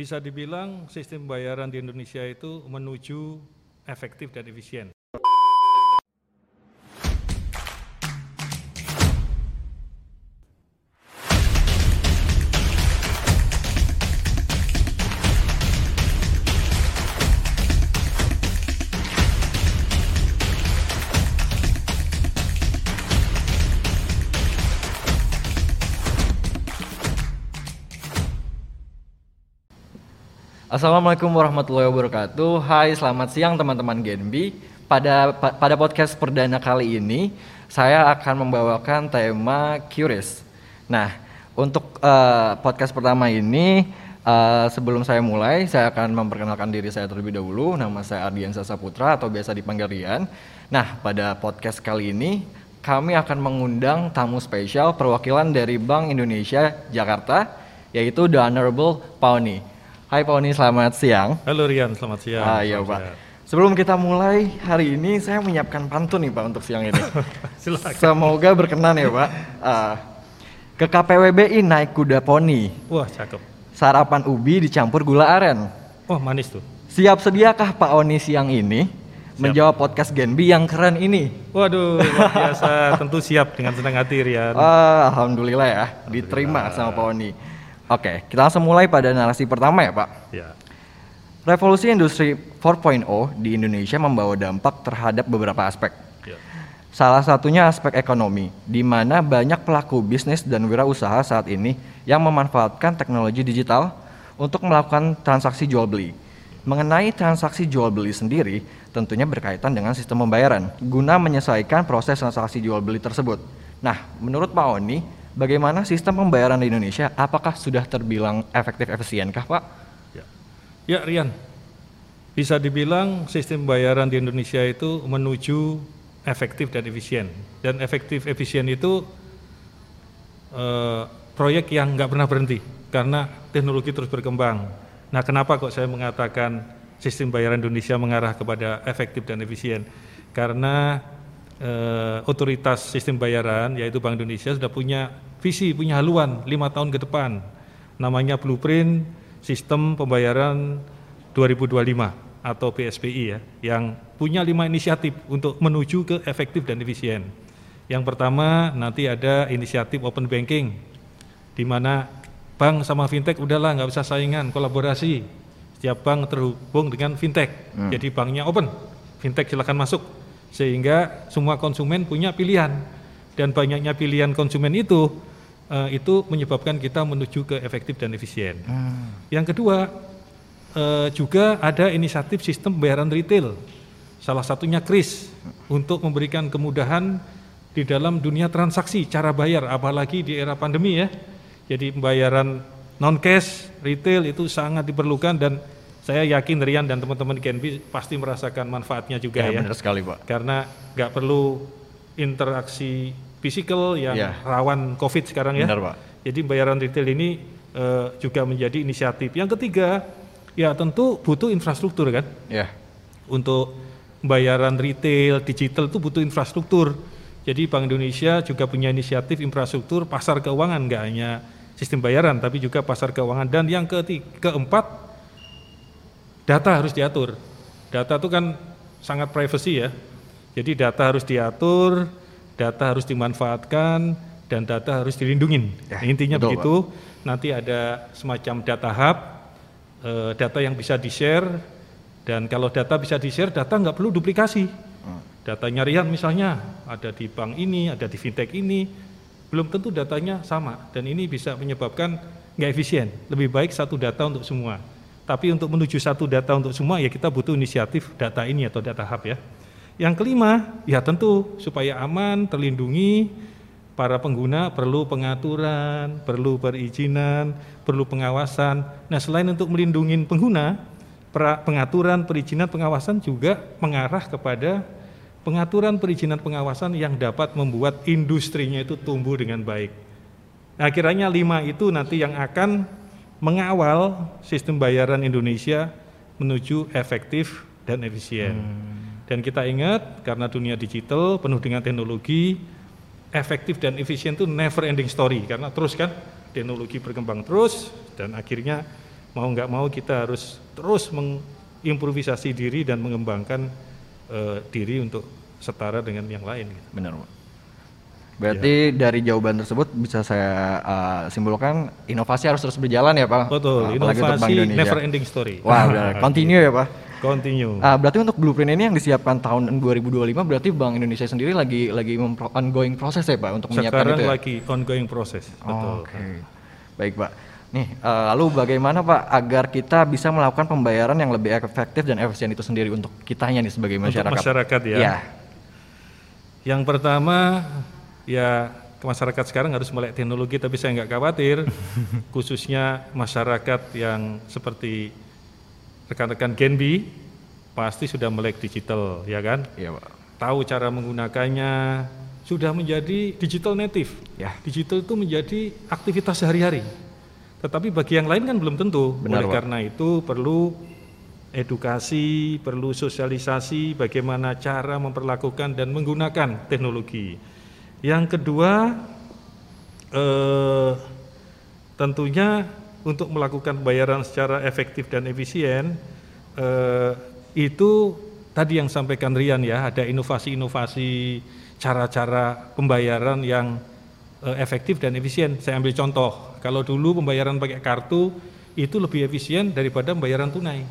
Bisa dibilang sistem pembayaran di Indonesia itu menuju efektif dan efisien. Assalamualaikum warahmatullahi wabarakatuh. Hai, selamat siang teman-teman Genbi. Pada pa- pada podcast perdana kali ini, saya akan membawakan tema curious. Nah, untuk eh, podcast pertama ini, eh, sebelum saya mulai, saya akan memperkenalkan diri saya terlebih dahulu. Nama saya Ardian Saputra atau biasa dipanggil Rian. Nah, pada podcast kali ini, kami akan mengundang tamu spesial perwakilan dari Bank Indonesia Jakarta, yaitu The Honorable Pauni. Hai Pauni, selamat siang. Halo Rian, selamat siang. ah, iya Selamat Pak. siang. Sebelum kita mulai hari ini, saya menyiapkan pantun nih Pak untuk siang ini. Silakan. Semoga berkenan ya Pak. Ah, ke KPWBI naik kuda poni, Wah, cakep. sarapan ubi dicampur gula aren. Wah, manis tuh. Siap sediakah Pak Oni siang ini menjawab podcast Genbi yang keren ini? Waduh, luar biasa. Tentu siap dengan senang hati Rian. Ah, Alhamdulillah ya, diterima sama Pak Oni. Oke, kita langsung mulai pada narasi pertama ya Pak. Ya. Revolusi industri 4.0 di Indonesia membawa dampak terhadap beberapa aspek. ya. Salah satunya aspek ekonomi, di mana banyak pelaku bisnis dan wirausaha saat ini yang memanfaatkan teknologi digital untuk melakukan transaksi jual beli. Mengenai transaksi jual beli sendiri, tentunya berkaitan dengan sistem pembayaran, guna menyesuaikan proses transaksi jual beli tersebut. Nah, menurut Pak Oni, bagaimana sistem pembayaran di Indonesia? Apakah sudah terbilang efektif efisienkah, Pak? Ya. Ya, Rian. Bisa dibilang sistem pembayaran di Indonesia itu menuju efektif dan efisien. Dan efektif efisien itu eh, proyek yang nggak pernah berhenti karena teknologi terus berkembang. Nah, kenapa kok saya mengatakan sistem pembayaran Indonesia mengarah kepada efektif dan efisien? Karena eh, otoritas sistem pembayaran yaitu Bank Indonesia sudah punya visi, punya haluan lima tahun ke depan. Namanya Blueprint Sistem Pembayaran 2025 atau PSPI ya, yang punya lima inisiatif untuk menuju ke efektif dan efisien. Yang pertama nanti ada inisiatif open banking, di mana bank sama fintech udahlah nggak usah saingan, kolaborasi. Setiap bank terhubung dengan fintech, jadi banknya open, fintech silakan masuk, sehingga semua konsumen punya pilihan dan banyaknya pilihan konsumen itu eh, itu menyebabkan kita menuju ke efektif dan efisien. Yang kedua eh, juga ada inisiatif sistem pembayaran retail, salah satunya KRIS untuk memberikan kemudahan di dalam dunia transaksi cara bayar, apalagi di era pandemi ya. Jadi pembayaran non cash retail itu sangat diperlukan dan saya yakin Rian dan teman-teman di KNB pasti merasakan manfaatnya juga ya, benar sekali, Pak. karena nggak perlu interaksi fisikal yang Ya. rawan COVID sekarang ya. Benar, Pak. Jadi pembayaran retail ini eh, juga menjadi inisiatif. Yang ketiga, ya tentu butuh infrastruktur kan. Ya. Untuk pembayaran retail digital itu butuh infrastruktur. Jadi Bank Indonesia juga punya inisiatif infrastruktur pasar keuangan, nggak hanya sistem bayaran, tapi juga pasar keuangan. Dan yang ketiga, keempat, data harus diatur. Data itu kan sangat privacy ya. Jadi data harus diatur, data harus dimanfaatkan, dan data harus dilindungin. Ya, Intinya betul, begitu. Nanti ada semacam data hub, eh, data yang bisa di-share, dan kalau data bisa di-share, data nggak perlu duplikasi. Datanya Rian misalnya ada di bank ini, ada di fintech ini, belum tentu datanya sama dan ini bisa menyebabkan nggak efisien. Lebih baik satu data untuk semua. Tapi untuk menuju satu data untuk semua ya kita butuh inisiatif data ini atau data hub ya. Yang kelima ya tentu supaya aman, terlindungi para pengguna perlu pengaturan, perlu perizinan, perlu pengawasan. Nah selain untuk melindungi pengguna, pengaturan, perizinan, pengawasan juga mengarah kepada pengaturan perizinan pengawasan yang dapat membuat industrinya itu tumbuh dengan baik. Nah, kiranya lima itu nanti yang akan mengawal sistem bayaran Indonesia menuju efektif dan efisien. Dan kita ingat karena dunia digital penuh dengan teknologi, efektif dan efisien itu never ending story karena terus kan teknologi berkembang terus dan akhirnya mau nggak mau kita harus terus mengimprovisasi diri dan mengembangkan uh, diri untuk setara dengan yang lain. Gitu. Benar, Pak. Berarti ya. dari jawaban tersebut bisa saya uh, simpulkan inovasi harus terus berjalan ya Pak. Betul, Apalagi inovasi never ending story. Wah, benar. Continue ya Pak. Continue. Uh, berarti untuk blueprint ini yang disiapkan tahun 2025 berarti Bank Indonesia sendiri lagi lagi ongoing proses ya Pak untuk menyiapkan Sekarang itu ya? lagi ongoing proses. Betul. Oke. Okay. Baik Pak. Nih, uh, lalu bagaimana Pak agar kita bisa melakukan pembayaran yang lebih efektif dan efisien itu sendiri untuk kitanya nih sebagai masyarakat? Untuk masyarakat ya. ya. Yang pertama ya masyarakat sekarang harus melek teknologi tapi saya nggak khawatir. Khususnya masyarakat yang seperti rekan-rekan Genbi pasti sudah melek digital ya kan? Iya pak. Tahu cara menggunakannya sudah menjadi digital native. Ya. Digital itu menjadi aktivitas sehari-hari. Tetapi bagi yang lain kan belum tentu. Benar, oleh pak. karena itu perlu edukasi perlu sosialisasi bagaimana cara memperlakukan dan menggunakan teknologi yang kedua eh, tentunya untuk melakukan pembayaran secara efektif dan efisien eh, itu tadi yang sampaikan Rian ya ada inovasi-inovasi cara-cara pembayaran yang eh, efektif dan efisien. Saya ambil contoh, kalau dulu pembayaran pakai kartu itu lebih efisien daripada pembayaran tunai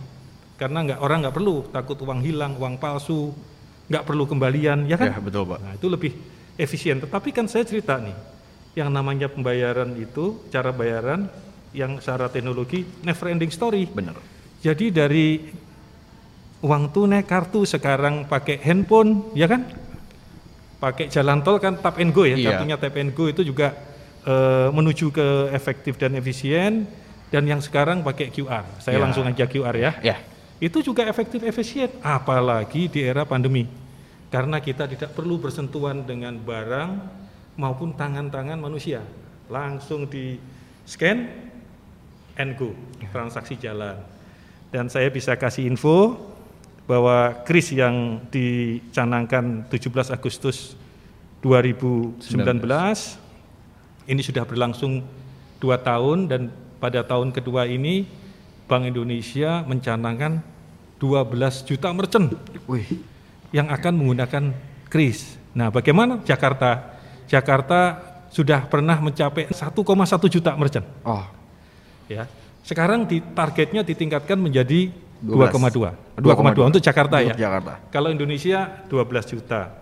karena nggak orang nggak perlu takut uang hilang, uang palsu, nggak perlu kembalian, ya kan? Ya betul pak. Nah, itu lebih efisien. Tetapi kan saya cerita nih, yang namanya pembayaran itu cara bayaran yang secara teknologi never ending story. Benar. Jadi dari uang tunai kartu sekarang pakai handphone, ya kan? Pakai jalan tol kan tap and go ya, iya. kartunya tap and go itu juga e, menuju ke efektif dan efisien dan yang sekarang pakai QR. Saya ya. langsung aja QR ya. Ya. Itu juga efektif efisien apalagi di era pandemi. Karena kita tidak perlu bersentuhan dengan barang maupun tangan-tangan manusia. Langsung di scan and go, transaksi jalan. Dan saya bisa kasih info bahwa kris yang dicanangkan 17 Agustus 2019 19. ini sudah berlangsung dua tahun dan pada tahun kedua ini Bank Indonesia mencanangkan 12 juta merchant Wih. Yang akan menggunakan kris. Nah, bagaimana Jakarta? Jakarta sudah pernah mencapai 1,1 juta merchant. Oh, ya. Sekarang di targetnya ditingkatkan menjadi 2,2. 2,2 untuk Jakarta untuk ya. Jakarta. Kalau Indonesia 12 juta.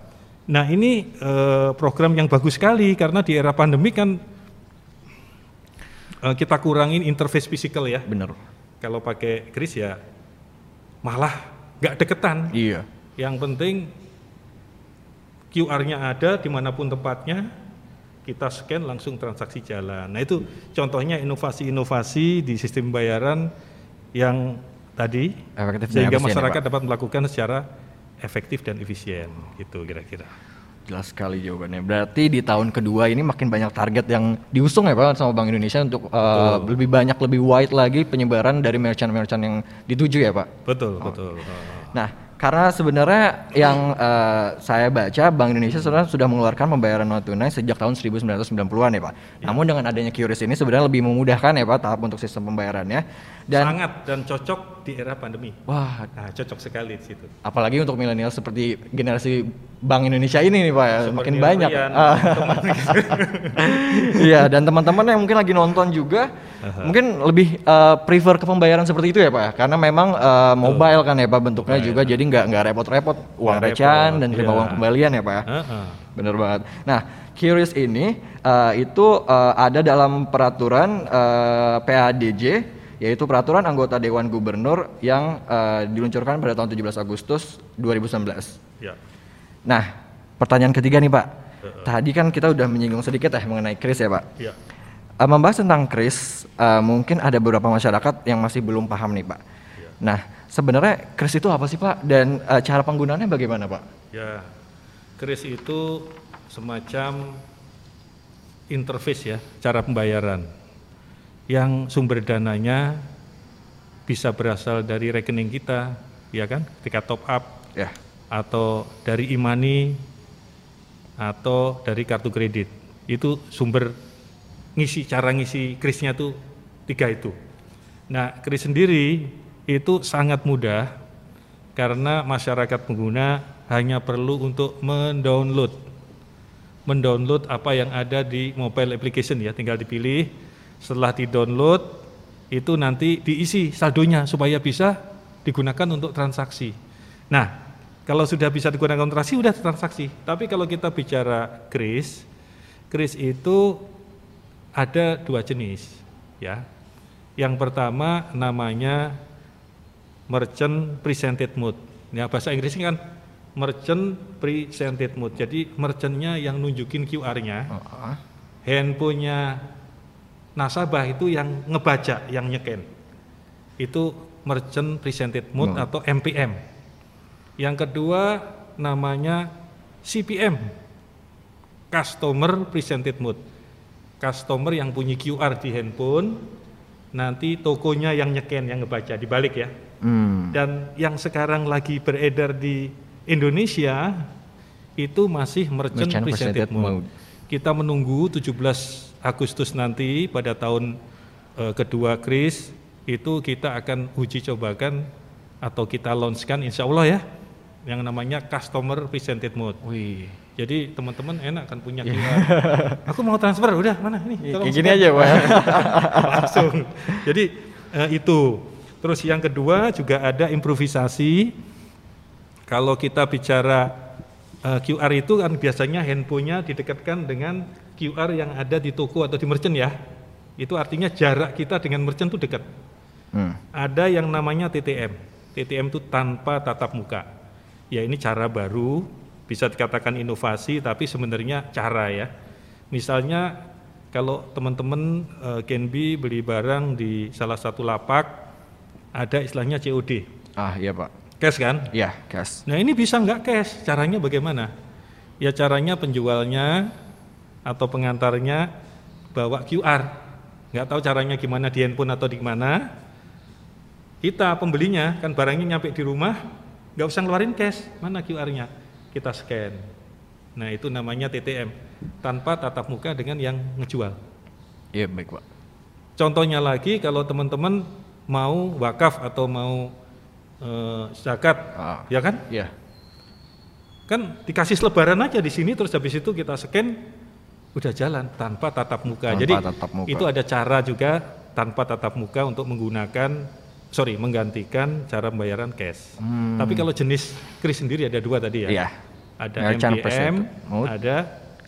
Nah, ini eh, program yang bagus sekali karena di era pandemi kan eh, kita kurangin interface fisikal ya. Benar. Kalau pakai kris ya malah nggak deketan. Iya. Yang penting QR-nya ada di mana pun tempatnya, kita scan langsung transaksi jalan. Nah itu contohnya inovasi-inovasi di sistem pembayaran yang tadi efektif sehingga masyarakat ya, dapat melakukan secara efektif dan efisien gitu kira-kira. Jelas sekali jawabannya. Berarti di tahun kedua ini makin banyak target yang diusung ya Pak sama Bank Indonesia untuk uh, lebih banyak lebih wide lagi penyebaran dari merchant-merchant yang dituju ya Pak. Betul, oh. betul. Nah, karena sebenarnya yang uh, saya baca Bank Indonesia sebenarnya sudah mengeluarkan pembayaran non tunai sejak tahun 1990-an ya Pak. Ya. Namun dengan adanya QRIS ini sebenarnya lebih memudahkan ya Pak tahap untuk sistem pembayarannya. Dan sangat dan cocok di era pandemi. Wah, nah, cocok sekali di situ. Apalagi untuk milenial seperti generasi Bank Indonesia ini nih Pak ya, makin banyak. Ah. Iya, dan teman-teman yang mungkin lagi nonton juga uh-huh. mungkin lebih uh, prefer ke pembayaran seperti itu ya Pak, ya? karena memang uh, mobile kan ya Pak bentuknya juga, jadi nggak nggak repot-repot uang recehan dan terima yeah. uang kembalian ya Pak ya. Uh-huh. Bener banget. Nah, Curious ini uh, itu uh, ada dalam peraturan uh, PADJ yaitu peraturan anggota Dewan Gubernur yang uh, diluncurkan pada tahun 17 Agustus 2019. Ya. Nah, pertanyaan ketiga nih Pak. Uh, uh. Tadi kan kita udah menyinggung sedikit ya mengenai kris ya Pak. Ya. Uh, membahas tentang kris, uh, mungkin ada beberapa masyarakat yang masih belum paham nih Pak. Ya. Nah, sebenarnya kris itu apa sih Pak? Dan uh, cara penggunaannya bagaimana Pak? Ya, kris itu semacam interface ya, cara pembayaran yang sumber dananya bisa berasal dari rekening kita, ya kan? Ketika top up, ya. atau dari imani, atau dari kartu kredit. Itu sumber ngisi cara ngisi krisnya tuh tiga itu. Nah, kris sendiri itu sangat mudah karena masyarakat pengguna hanya perlu untuk mendownload mendownload apa yang ada di mobile application ya, tinggal dipilih. Setelah di-download itu nanti diisi saldonya supaya bisa digunakan untuk transaksi. Nah, kalau sudah bisa digunakan transaksi sudah transaksi. Tapi kalau kita bicara kris, kris itu ada dua jenis ya. Yang pertama namanya merchant presented mode. Ya bahasa Inggrisnya kan merchant presented mode. Jadi merchantnya yang nunjukin QR-nya, uh-huh. handphonenya nasabah itu yang ngebaca, yang nyeken. Itu merchant presented mode uh. atau MPM. Yang kedua namanya CPM, customer presented mode. Customer yang punya QR di handphone, nanti tokonya yang nyeken, yang ngebaca, dibalik ya. Hmm. Dan yang sekarang lagi beredar di Indonesia itu masih merchant, merchant presented mode. mode. Kita menunggu 17 Agustus nanti pada tahun uh, kedua Kris itu kita akan uji cobakan atau kita launchkan insya Allah ya yang namanya customer presented mode. Wih. Jadi teman-teman enak kan punya QR. Aku mau transfer, udah mana nih? Iya, kayak gini aja, Pak. Langsung. Jadi uh, itu. Terus yang kedua juga ada improvisasi kalau kita bicara uh, eh, QR itu kan biasanya handphonenya didekatkan dengan QR yang ada di toko atau di merchant ya. Itu artinya jarak kita dengan merchant itu dekat. Hmm. Ada yang namanya TTM. TTM itu tanpa tatap muka. Ya ini cara baru, bisa dikatakan inovasi, tapi sebenarnya cara ya. Misalnya kalau teman-teman uh, Genbi beli barang di salah satu lapak, ada istilahnya COD. Ah iya pak Cash kan? Iya, cash. Nah ini bisa nggak cash? Caranya bagaimana? Ya caranya penjualnya atau pengantarnya bawa QR. Nggak tahu caranya gimana di handphone atau di mana. Kita pembelinya kan barangnya nyampe di rumah, nggak usah ngeluarin cash. Mana QR-nya? Kita scan. Nah itu namanya TTM. Tanpa tatap muka dengan yang ngejual. Iya baik Pak. Contohnya lagi kalau teman-teman mau wakaf atau mau uh, zakat, ah. ya kan? Iya. Kan dikasih selebaran aja di sini, terus habis itu kita scan, udah jalan tanpa tatap muka. Tanpa Jadi tatap muka. itu ada cara juga tanpa tatap muka untuk menggunakan, sorry, menggantikan cara pembayaran cash. Hmm. Tapi kalau jenis kris sendiri ada dua tadi ya. Iya. Ada MPM, ada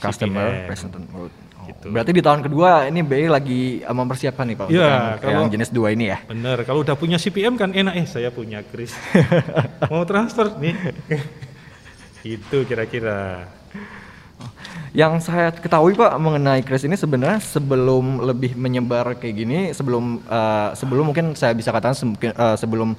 customer present mode. Gitu. Berarti di tahun kedua ini BI lagi uh, mempersiapkan nih Pak ya, yang, kalau, yang jenis dua ini ya. Bener, kalau udah punya CPM kan enak eh saya punya Kris. Mau transfer nih. Itu kira-kira. Yang saya ketahui Pak mengenai Kris ini sebenarnya sebelum lebih menyebar kayak gini, sebelum uh, sebelum mungkin saya bisa katakan se uh, sebelum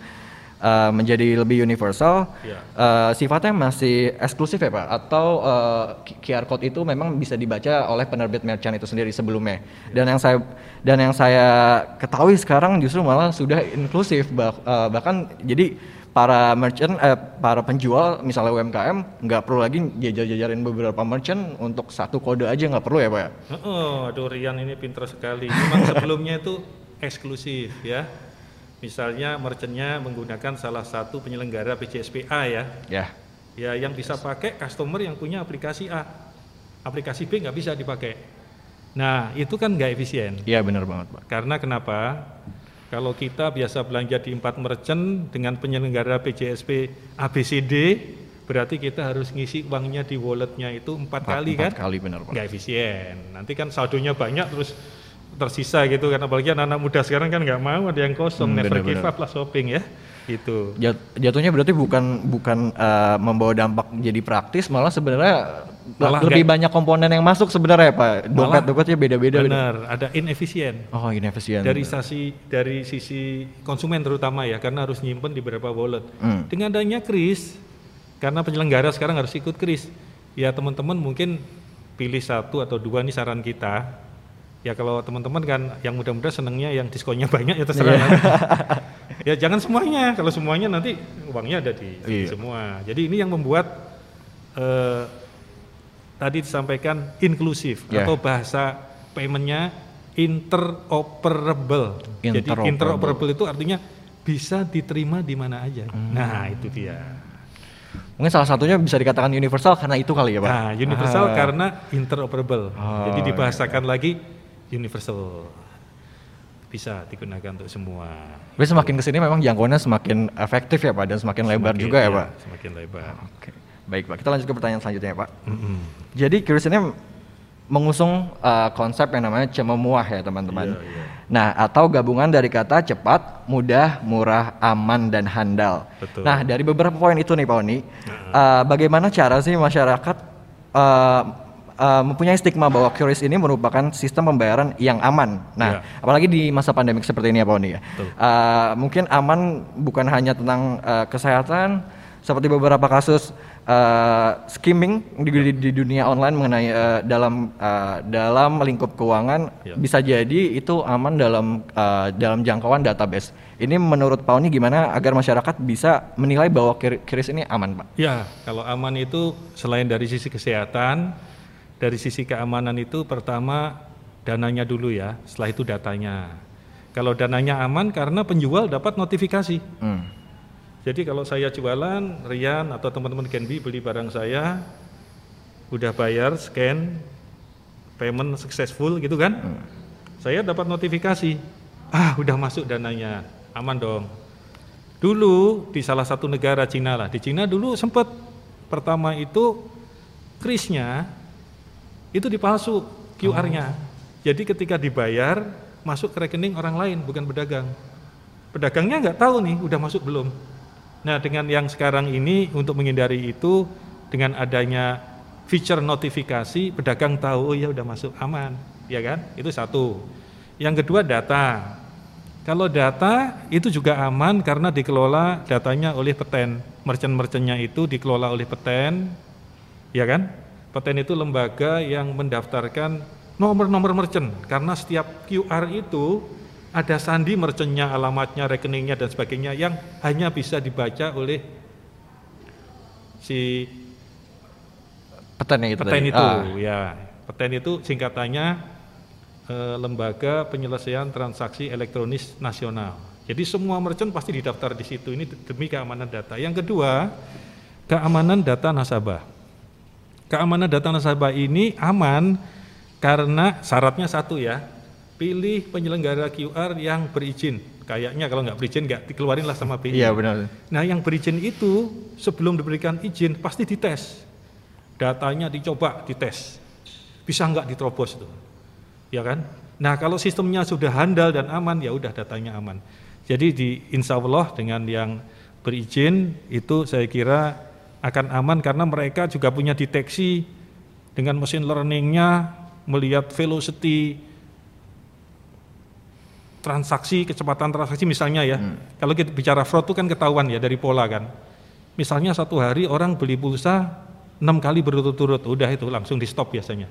uh, menjadi lebih universal, yeah. Iya. uh, sifatnya masih eksklusif ya Pak? Atau uh, eh, QR code itu memang bisa dibaca oleh penerbit merchant itu sendiri sebelumnya? Yeah. Dan yang saya dan yang saya ketahui sekarang justru malah sudah inklusif bah, uh, bahkan jadi para merchant eh, para penjual misalnya UMKM nggak perlu lagi jajar-jajarin beberapa merchant untuk satu kode aja nggak perlu ya pak ya? Oh, aduh Rian ini pintar sekali. Memang sebelumnya itu eksklusif ya Misalnya merchantnya menggunakan salah satu penyelenggara PJSPA ya. Ya. Ya yang bisa pakai customer yang punya aplikasi A. Aplikasi B nggak bisa dipakai. Nah itu kan nggak efisien. Iya benar banget Pak. Karena kenapa? Kalau kita biasa belanja di empat merchant dengan penyelenggara PJSP ABCD, berarti kita harus ngisi uangnya di walletnya itu empat, empat kali empat kan? kali benar Pak. Nggak efisien. Nanti kan saldonya banyak terus tersisa gitu kan apalagi anak-anak muda sekarang kan nggak mau ada yang kosong hmm, never bener, give up lah shopping ya itu jatuhnya berarti bukan bukan uh, membawa dampak jadi praktis malah sebenarnya malah lebih gak, banyak komponen yang masuk sebenarnya pak. Dompet dompetnya beda-beda benar beda. ada inefisien. Oh inefisien. Dari sisi dari sisi konsumen terutama ya karena harus nyimpen di beberapa wallet. Hmm. dengan adanya kris karena penyelenggara sekarang harus ikut kris. Ya teman-teman mungkin pilih satu atau dua nih saran kita ya kalau teman-teman kan yang muda-muda senengnya yang diskonnya banyak ya terserah yeah. ya jangan semuanya kalau semuanya nanti uangnya ada di, yeah. semua jadi ini yang membuat uh, tadi disampaikan inklusif yeah. atau bahasa paymentnya interoperable. Jadi Interoperable. interoperable itu artinya bisa diterima di mana aja. Nah, itu dia. Mungkin salah satunya bisa dikatakan universal karena itu kali ya Pak? Nah, universal Ah. karena interoperable. Oh, Jadi dibahasakan lagi universal. Bisa digunakan untuk semua. Tapi semakin ke sini memang jangkauannya semakin efektif ya Pak dan semakin, lebar Semakin- juga ya iya, Pak? Semakin lebar. Oke, baik Pak. Kita lanjut ke pertanyaan selanjutnya ya Pak. Mm-mm. Jadi Curious ini mengusung uh, konsep yang namanya cememuah ya teman-teman. Iya, iya. Nah, atau gabungan dari kata cepat, mudah, murah, aman, dan handal. Betul. Nah, dari beberapa poin itu nih Pak Oni, uh, bagaimana cara sih masyarakat uh, uh, mempunyai stigma bahwa Curious ini merupakan sistem pembayaran yang aman. Nah, Iya. apalagi di masa pandemik seperti ini ya Pak Oni ya. Betul. Uh, mungkin aman bukan hanya tentang uh, kesehatan, seperti beberapa kasus uh, skimming di, di- di dunia online mengenai uh, dalam uh, dalam lingkup keuangan Ya. bisa jadi itu aman dalam uh, dalam jangkauan database. Ini menurut Pak Oni gimana agar masyarakat bisa menilai bahwa kir- kiris ini aman, Pak? Ya, kalau aman itu selain dari sisi kesehatan, dari sisi keamanan itu pertama dananya dulu ya, setelah itu datanya. Kalau dananya aman karena penjual dapat notifikasi. Hmm. Jadi kalau saya jualan, Rian atau teman-teman Genbi beli barang saya, udah bayar, scan, payment successful gitu kan, saya dapat notifikasi, ah udah masuk dananya, aman dong. Dulu di salah satu negara Cina lah, di Cina dulu sempat pertama itu krisnya itu dipalsu QR-nya. Jadi ketika dibayar masuk ke rekening orang lain bukan pedagang. Pedagangnya nggak tahu nih udah masuk belum. Nah dengan yang sekarang ini untuk menghindari itu dengan adanya feature notifikasi pedagang tahu oh ya udah masuk aman, ya kan? Itu satu. Yang kedua data. Kalau data itu juga aman karena dikelola datanya oleh peten. Merchant-merchantnya itu dikelola oleh peten, ya kan? Peten itu lembaga yang mendaftarkan nomor-nomor merchant karena setiap QR itu ada sandi merchantnya, alamatnya, rekeningnya dan sebagainya yang hanya bisa dibaca oleh si Peten itu peten itu, Ah, ya. Peten itu singkatannya eh, Lembaga Penyelesaian Transaksi Elektronis Nasional. Jadi semua merchant pasti didaftar di situ. Ini demi keamanan data. Yang kedua, keamanan data nasabah. Keamanan data nasabah ini aman karena syaratnya satu ya, pilih penyelenggara QR yang berizin. Kayaknya kalau nggak berizin nggak dikeluarin lah sama BI. Iya benar. Nah yang berizin itu sebelum diberikan izin pasti dites. Datanya dicoba, dites. Bisa nggak diterobos itu. Ya kan? Nah kalau sistemnya sudah handal dan aman ya udah datanya aman. Jadi di insya Allah dengan yang berizin itu saya kira akan aman karena mereka juga punya deteksi dengan mesin learningnya melihat velocity transaksi, kecepatan transaksi misalnya ya. Kalau kita bicara fraud itu kan ketahuan ya dari pola kan. Misalnya satu hari orang beli pulsa enam kali berturut-turut, udah itu langsung di stop biasanya.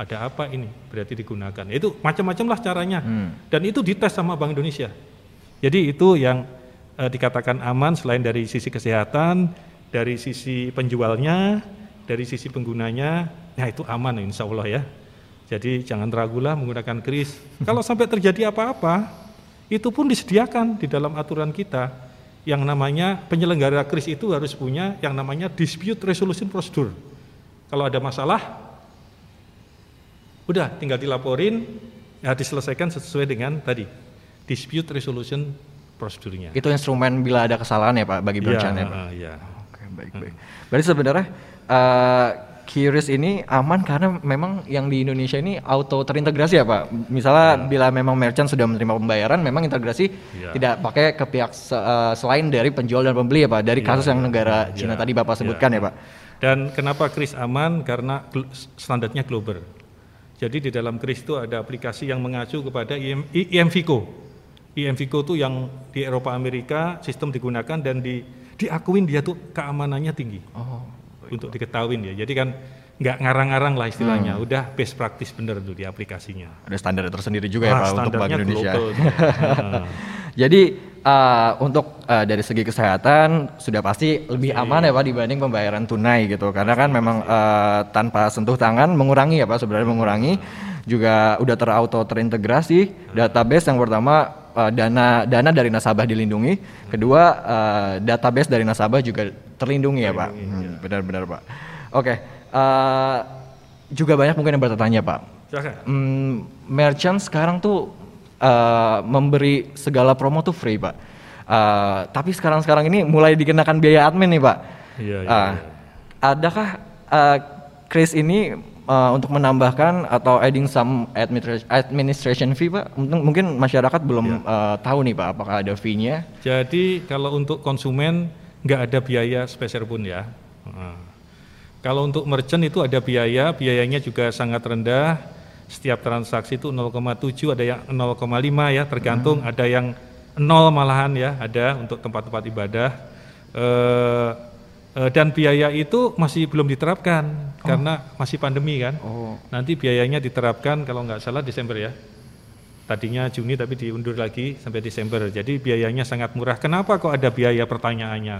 Ada apa ini? Berarti digunakan. Itu macam-macam lah caranya. Dan itu dites sama Bank Indonesia. Jadi itu yang eh, dikatakan aman selain dari sisi kesehatan, dari sisi penjualnya, dari sisi penggunanya, ya itu aman insya Allah ya. Jadi jangan ragulah menggunakan kris. Kalau sampai terjadi apa-apa, itu pun disediakan di dalam aturan kita. Yang namanya penyelenggara kris itu harus punya yang namanya dispute resolution procedure. Kalau ada masalah, udah tinggal dilaporin, ya diselesaikan sesuai dengan tadi dispute resolution prosedurnya. Itu instrumen bila ada kesalahan ya Pak bagi merchant ya Pak. iya. Oke, baik baik. Berarti sebenarnya eh Curious ini aman karena memang yang di Indonesia ini auto terintegrasi ya Pak. Misalnya bila memang merchant sudah menerima pembayaran, memang integrasi Ya. tidak pakai ke pihak se- eh, selain dari penjual dan pembeli ya Pak. Dari kasus yang negara Cina tadi Bapak sebutkan ya ya. Pak. Dan kenapa kris aman? Karena standarnya global. Jadi di dalam kris itu ada aplikasi yang mengacu kepada IM, I- IMVICO. IMVICO itu yang di Eropa Amerika sistem digunakan dan di, diakuin dia tuh keamanannya tinggi. Oh. Untuk diketahuin ya. Jadi kan nggak ngarang-ngarang lah istilahnya. Hmm. Udah best practice bener tuh di aplikasinya. Ada standar tersendiri juga ya Wah, Pak untuk Bank Indonesia. global. Jadi eh, untuk eh, dari segi kesehatan sudah pasti lebih aman ya Pak dibanding pembayaran tunai gitu. Karena kan memang eh, tanpa sentuh tangan mengurangi ya Pak sebenarnya mengurangi. juga udah terauto terintegrasi. Database yang pertama uh, dana dana dari nasabah dilindungi, kedua uh, database dari nasabah juga terlindungi ya pak. Hmm, Benar-benar pak. Oke, uh, juga banyak mungkin yang bertanya pak. Hmm, merchant sekarang tuh uh, memberi segala promo tuh free pak. Uh, tapi sekarang-sekarang ini mulai dikenakan biaya admin nih pak. Iya, iya, Uh, Adakah uh, Chris ini uh, untuk menambahkan atau adding some administra- administration fee pak? Mungkin, masyarakat belum uh, tahu nih pak, apakah ada fee-nya? Jadi kalau untuk konsumen nggak ada biaya spesial pun ya. Nah. Kalau untuk merchant itu ada biaya, biayanya juga sangat rendah. Setiap transaksi itu 0,7, ada yang 0,5 ya, tergantung. Ada yang nol malahan ya, ada untuk tempat-tempat ibadah. Eh, eh, dan biaya itu masih belum diterapkan karena masih pandemi kan. Oh. Nanti biayanya diterapkan kalau nggak salah Desember ya. Tadinya Juni tapi diundur lagi sampai Desember. Jadi biayanya sangat murah. Kenapa kok ada biaya pertanyaannya?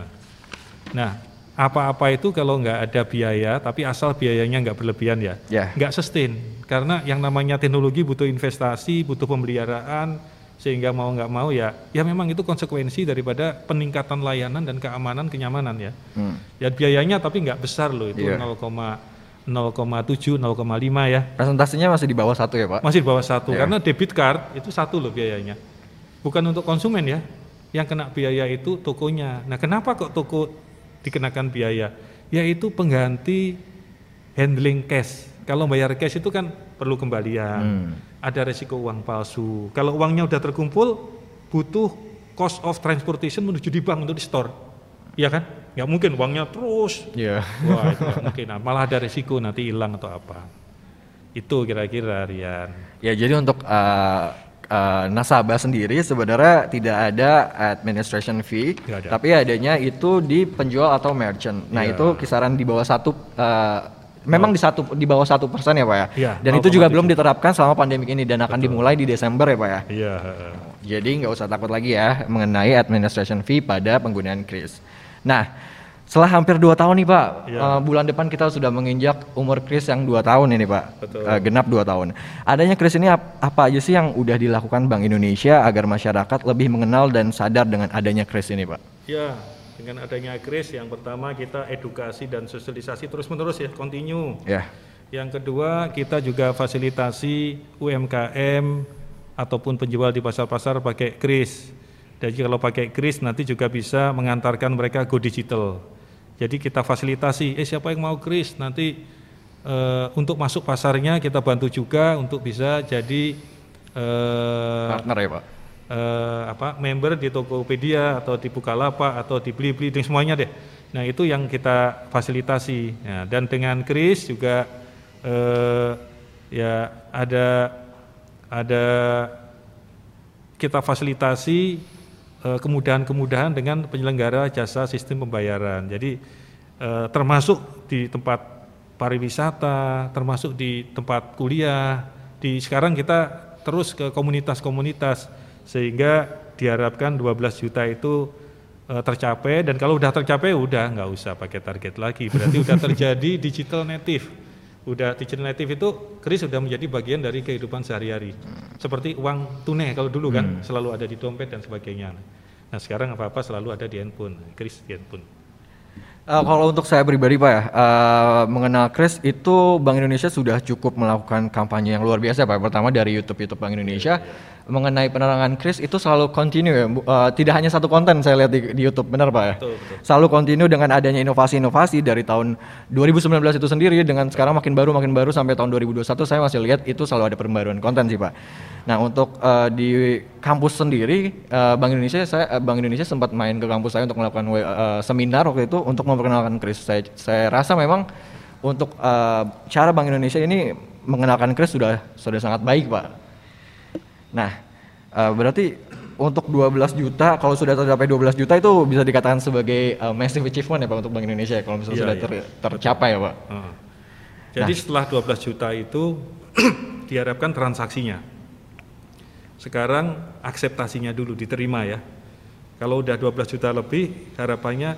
Nah, apa-apa itu kalau nggak ada biaya, tapi asal biayanya nggak berlebihan ya, Ya. nggak sustain. Karena yang namanya teknologi butuh investasi, butuh pemeliharaan, sehingga mau nggak mau ya, ya memang itu konsekuensi daripada peningkatan layanan dan keamanan, kenyamanan ya. Hmm. Ya biayanya tapi nggak besar loh, itu Iya. 0,07, 0,5 ya. Presentasinya masih di bawah satu ya pak? Masih di bawah satu, Ya. karena debit card itu satu loh biayanya. Bukan untuk konsumen ya, yang kena biaya itu tokonya. Nah kenapa kok toko dikenakan biaya? Yaitu pengganti handling cash. Kalau bayar cash itu kan perlu kembalian, Hmm. Ada resiko uang palsu. Kalau uangnya udah terkumpul, butuh cost of transportation menuju di bank untuk di store. Iya kan? Nggak mungkin uangnya terus Iya. Wah itu mungkin, Nah, malah ada risiko nanti hilang atau apa. Itu kira-kira Rian. Ya jadi untuk uh, uh, nasabah sendiri sebenarnya tidak ada administration fee, ada. tapi adanya itu di penjual atau merchant. Nah Iya. itu kisaran di bawah satu, uh, memang di satu di bawah satu persen ya pak ya. Iya, Dan itu juga 0,7. belum diterapkan selama pandemi ini dan akan dimulai di Desember ya pak ya. Iya. Jadi nggak usah takut lagi ya mengenai administration fee pada penggunaan Kris. Nah, setelah hampir dua tahun nih Pak, Iya. eh, bulan depan kita sudah menginjak umur Kris yang dua tahun ini Pak, Betul. Eh, genap dua tahun. Adanya Kris ini ap- apa aja sih yang udah dilakukan Bank Indonesia agar masyarakat lebih mengenal dan sadar dengan adanya Kris ini Pak? Ya, dengan adanya Kris yang pertama kita edukasi dan sosialisasi terus-menerus ya, continue. Ya, Yang kedua, kita juga fasilitasi UMKM ataupun penjual di pasar-pasar pakai Kris. Jadi kalau pakai Kris nanti juga bisa mengantarkan mereka go digital. Jadi kita fasilitasi, eh siapa yang mau Kris nanti eh, untuk masuk pasarnya kita bantu juga untuk bisa jadi eh, partner ya Pak. Eh, apa member di Tokopedia atau di Bukalapak atau di Blibli dan semuanya deh. Nah itu yang kita fasilitasi. Nah, dan dengan Kris juga eh, ya ada ada kita fasilitasi eh, kemudahan-kemudahan dengan penyelenggara jasa sistem pembayaran. Jadi eh, termasuk di tempat pariwisata, termasuk di tempat kuliah. Di sekarang kita terus ke komunitas-komunitas sehingga diharapkan 12 juta itu eh, tercapai. Dan kalau udah tercapai udah nggak usah pakai target lagi. Berarti udah terjadi digital native. Udah digital native itu kris sudah menjadi bagian dari kehidupan sehari-hari. Seperti uang tunai kalau dulu kan selalu ada di dompet dan sebagainya. Nah sekarang apa-apa selalu ada di handphone kris di handphone. Eh, kalau untuk saya pribadi Pak ya, eh, mengenal Kris itu Bank Indonesia sudah cukup melakukan kampanye yang luar biasa Pak. Pertama dari YouTube YouTube Bank Indonesia mengenai penerangan Kris itu selalu continue ya. Eh, tidak hanya satu konten saya lihat di, di YouTube, benar Pak ya? Betul, betul. Selalu continue dengan adanya inovasi-inovasi dari tahun 2019 itu sendiri dengan sekarang makin baru makin baru sampai tahun 2021 saya masih lihat itu selalu ada pembaruan konten sih Pak. Nah untuk eh, di kampus sendiri eh, Bank Indonesia saya Bank Indonesia sempat main ke kampus saya untuk melakukan eh, seminar waktu itu untuk memperkenalkan Kris. Saya, saya rasa memang untuk eh, cara Bank Indonesia ini mengenalkan Kris sudah sudah sangat baik Pak. Nah eh, berarti untuk 12 juta kalau sudah tercapai 12 juta itu bisa dikatakan sebagai eh, massive achievement ya Pak untuk Bank Indonesia ya, kalau misalnya Iya, sudah iya. ter- tercapai ya Pak. Heeh. Jadi setelah 12 juta itu diharapkan transaksinya. Sekarang akseptasinya dulu diterima ya. Kalau udah 12 juta lebih harapannya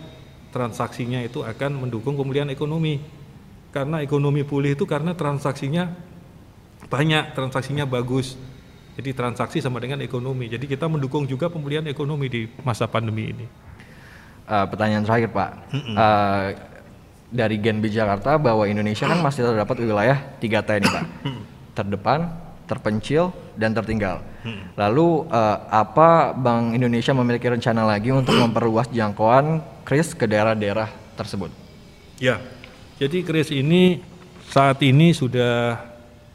transaksinya itu akan mendukung pemulihan ekonomi. Karena ekonomi pulih itu karena transaksinya banyak transaksinya bagus. Jadi transaksi sama dengan ekonomi. Jadi kita mendukung juga pemulihan ekonomi di masa pandemi ini. Uh, pertanyaan terakhir Pak, uh, dari Genbi Jakarta bahwa Indonesia kan masih terdapat wilayah 3T ini Pak, terdepan, terpencil, dan tertinggal. Lalu uh, apa Bank Indonesia memiliki rencana lagi untuk memperluas jangkauan kris ke daerah-daerah tersebut? Ya, jadi kris ini saat ini sudah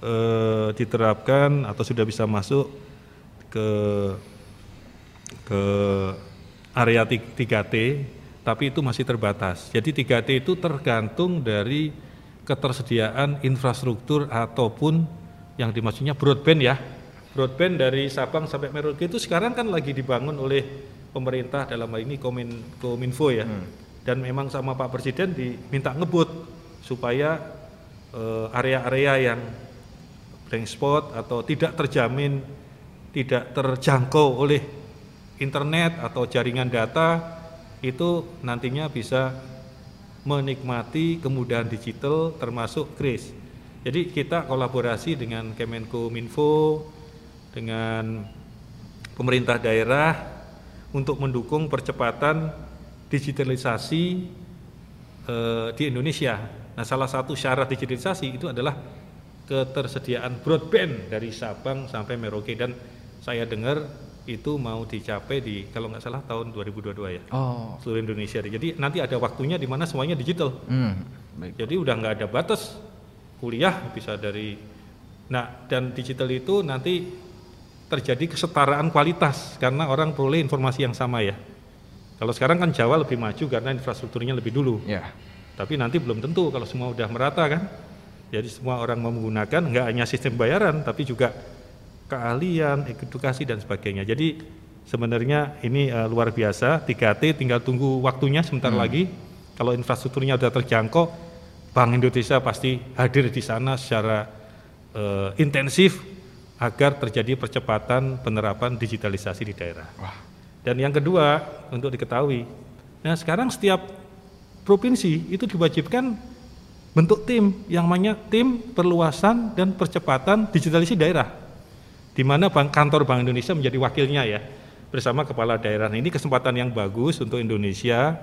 uh, diterapkan atau sudah bisa masuk ke ke area 3T tapi itu masih terbatas. Jadi 3T itu tergantung dari ketersediaan infrastruktur ataupun yang dimaksudnya broadband ya. Broadband dari Sabang sampai Merauke itu sekarang kan lagi dibangun oleh pemerintah dalam hal ini Komin, Kominfo ya. Hmm. Dan memang sama Pak Presiden diminta ngebut supaya eh, area-area uh, yang blank spot atau tidak terjamin tidak terjangkau oleh internet atau jaringan data itu nantinya bisa menikmati kemudahan digital termasuk kris. Jadi kita kolaborasi dengan Kemenko Minfo, dengan pemerintah daerah untuk mendukung percepatan digitalisasi eh, di Indonesia. Nah, salah satu syarat digitalisasi itu adalah ketersediaan broadband dari Sabang sampai Merauke dan saya dengar itu mau dicapai di kalau nggak salah tahun 2022 ya. Oh. Seluruh Indonesia. Jadi nanti ada waktunya di mana semuanya digital. Hmm. Baik. Jadi udah nggak ada batas kuliah bisa dari nah dan digital itu nanti terjadi kesetaraan kualitas karena orang peroleh informasi yang sama ya. Kalau sekarang kan Jawa lebih maju karena infrastrukturnya lebih dulu. Ya. Tapi nanti belum tentu kalau semua udah merata kan. Jadi semua orang mau menggunakan nggak hanya sistem bayaran tapi juga keahlian, edukasi dan sebagainya. Jadi sebenarnya ini uh, luar biasa. 3T tinggal tunggu waktunya sebentar hmm. lagi. Kalau infrastrukturnya sudah terjangkau, Bank Indonesia pasti hadir di sana secara uh, intensif agar terjadi percepatan penerapan digitalisasi di daerah. Wah. Dan yang kedua untuk diketahui, nah sekarang setiap provinsi itu diwajibkan bentuk tim yang namanya tim perluasan dan percepatan digitalisasi daerah di mana bank, kantor Bank Indonesia menjadi wakilnya ya bersama kepala daerah. Nah, ini kesempatan yang bagus untuk Indonesia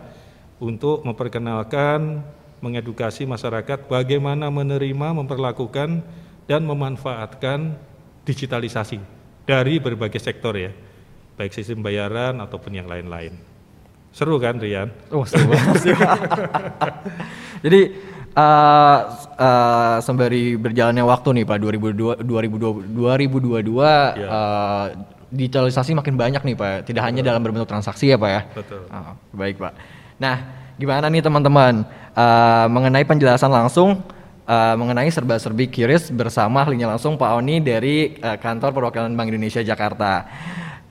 untuk memperkenalkan, mengedukasi masyarakat bagaimana menerima, memperlakukan dan memanfaatkan digitalisasi dari berbagai sektor ya, baik sistem bayaran ataupun yang lain-lain. Seru kan Rian? Oh seru Jadi uh, uh, sembari berjalannya waktu nih Pak 2022 2022 2022 ya. uh, digitalisasi makin banyak nih Pak. Tidak Betul. hanya dalam berbentuk transaksi ya Pak ya. Betul. Uh, baik Pak. Nah, gimana nih teman-teman uh, mengenai penjelasan langsung uh, mengenai serba-serbi kiris bersama ahlinya langsung Pak Oni dari uh, kantor perwakilan Bank Indonesia Jakarta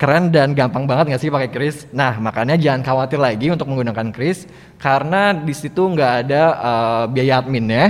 keren dan gampang banget nggak sih pakai kris? Nah makanya jangan khawatir lagi untuk menggunakan kris karena di situ nggak ada uh, biaya admin ya.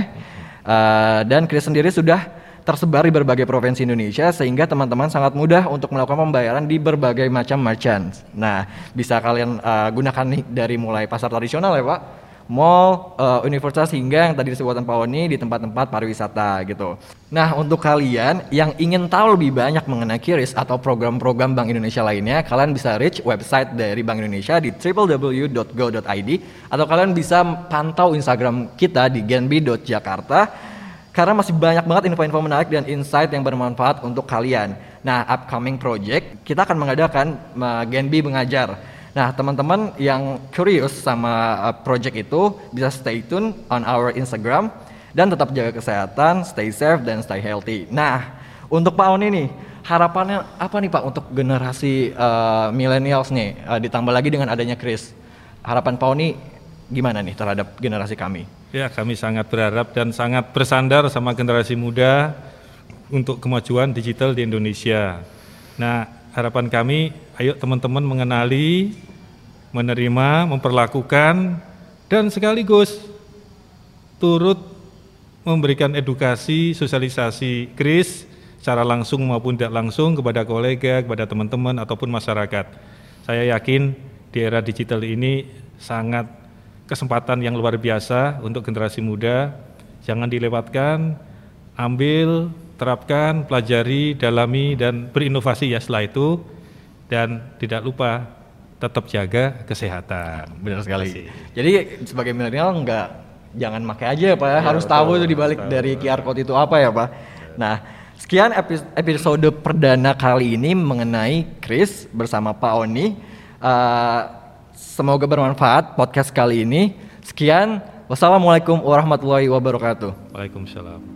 Uh, dan kris sendiri sudah tersebar di berbagai provinsi Indonesia sehingga teman-teman sangat mudah untuk melakukan pembayaran di berbagai macam merchant. Nah bisa kalian uh, gunakan nih dari mulai pasar tradisional ya Pak mall, uh, universitas hingga yang tadi disebutkan Pak Oni di tempat-tempat pariwisata gitu. Nah untuk kalian yang ingin tahu lebih banyak mengenai Kiris atau program-program Bank Indonesia lainnya, kalian bisa reach website dari Bank Indonesia di www.go.id atau kalian bisa pantau Instagram kita di genbi.jakarta karena masih banyak banget info-info menarik dan insight yang bermanfaat untuk kalian. Nah, upcoming project kita akan mengadakan uh, Genbi mengajar Nah, teman-teman yang curious sama uh, project itu bisa stay tune on our Instagram dan tetap jaga kesehatan, stay safe dan stay healthy. Nah, untuk Pak Oni nih, harapannya apa nih Pak untuk generasi uh, millennials nih uh, ditambah lagi dengan adanya Chris. Harapan Pak Oni gimana nih terhadap generasi kami? Ya, kami sangat berharap dan sangat bersandar sama generasi muda untuk kemajuan digital di Indonesia. Nah, harapan kami, ayo teman-teman mengenali, menerima, memperlakukan, dan sekaligus turut memberikan edukasi, sosialisasi kris secara langsung maupun tidak langsung kepada kolega, kepada teman-teman ataupun masyarakat. Saya yakin di era digital ini sangat kesempatan yang luar biasa untuk generasi muda. Jangan dilewatkan, ambil terapkan, pelajari, dalami dan berinovasi ya setelah itu dan tidak lupa tetap jaga kesehatan. Benar sekali. Jadi sebagai milenial nggak jangan pakai aja ya Pak ya, harus tahu itu dibalik dari QR code itu apa ya Pak. Nah, sekian epi- episode perdana kali ini mengenai Chris bersama Pak Oni. Uh, semoga bermanfaat podcast kali ini. Sekian, wassalamualaikum warahmatullahi wabarakatuh. Waalaikumsalam.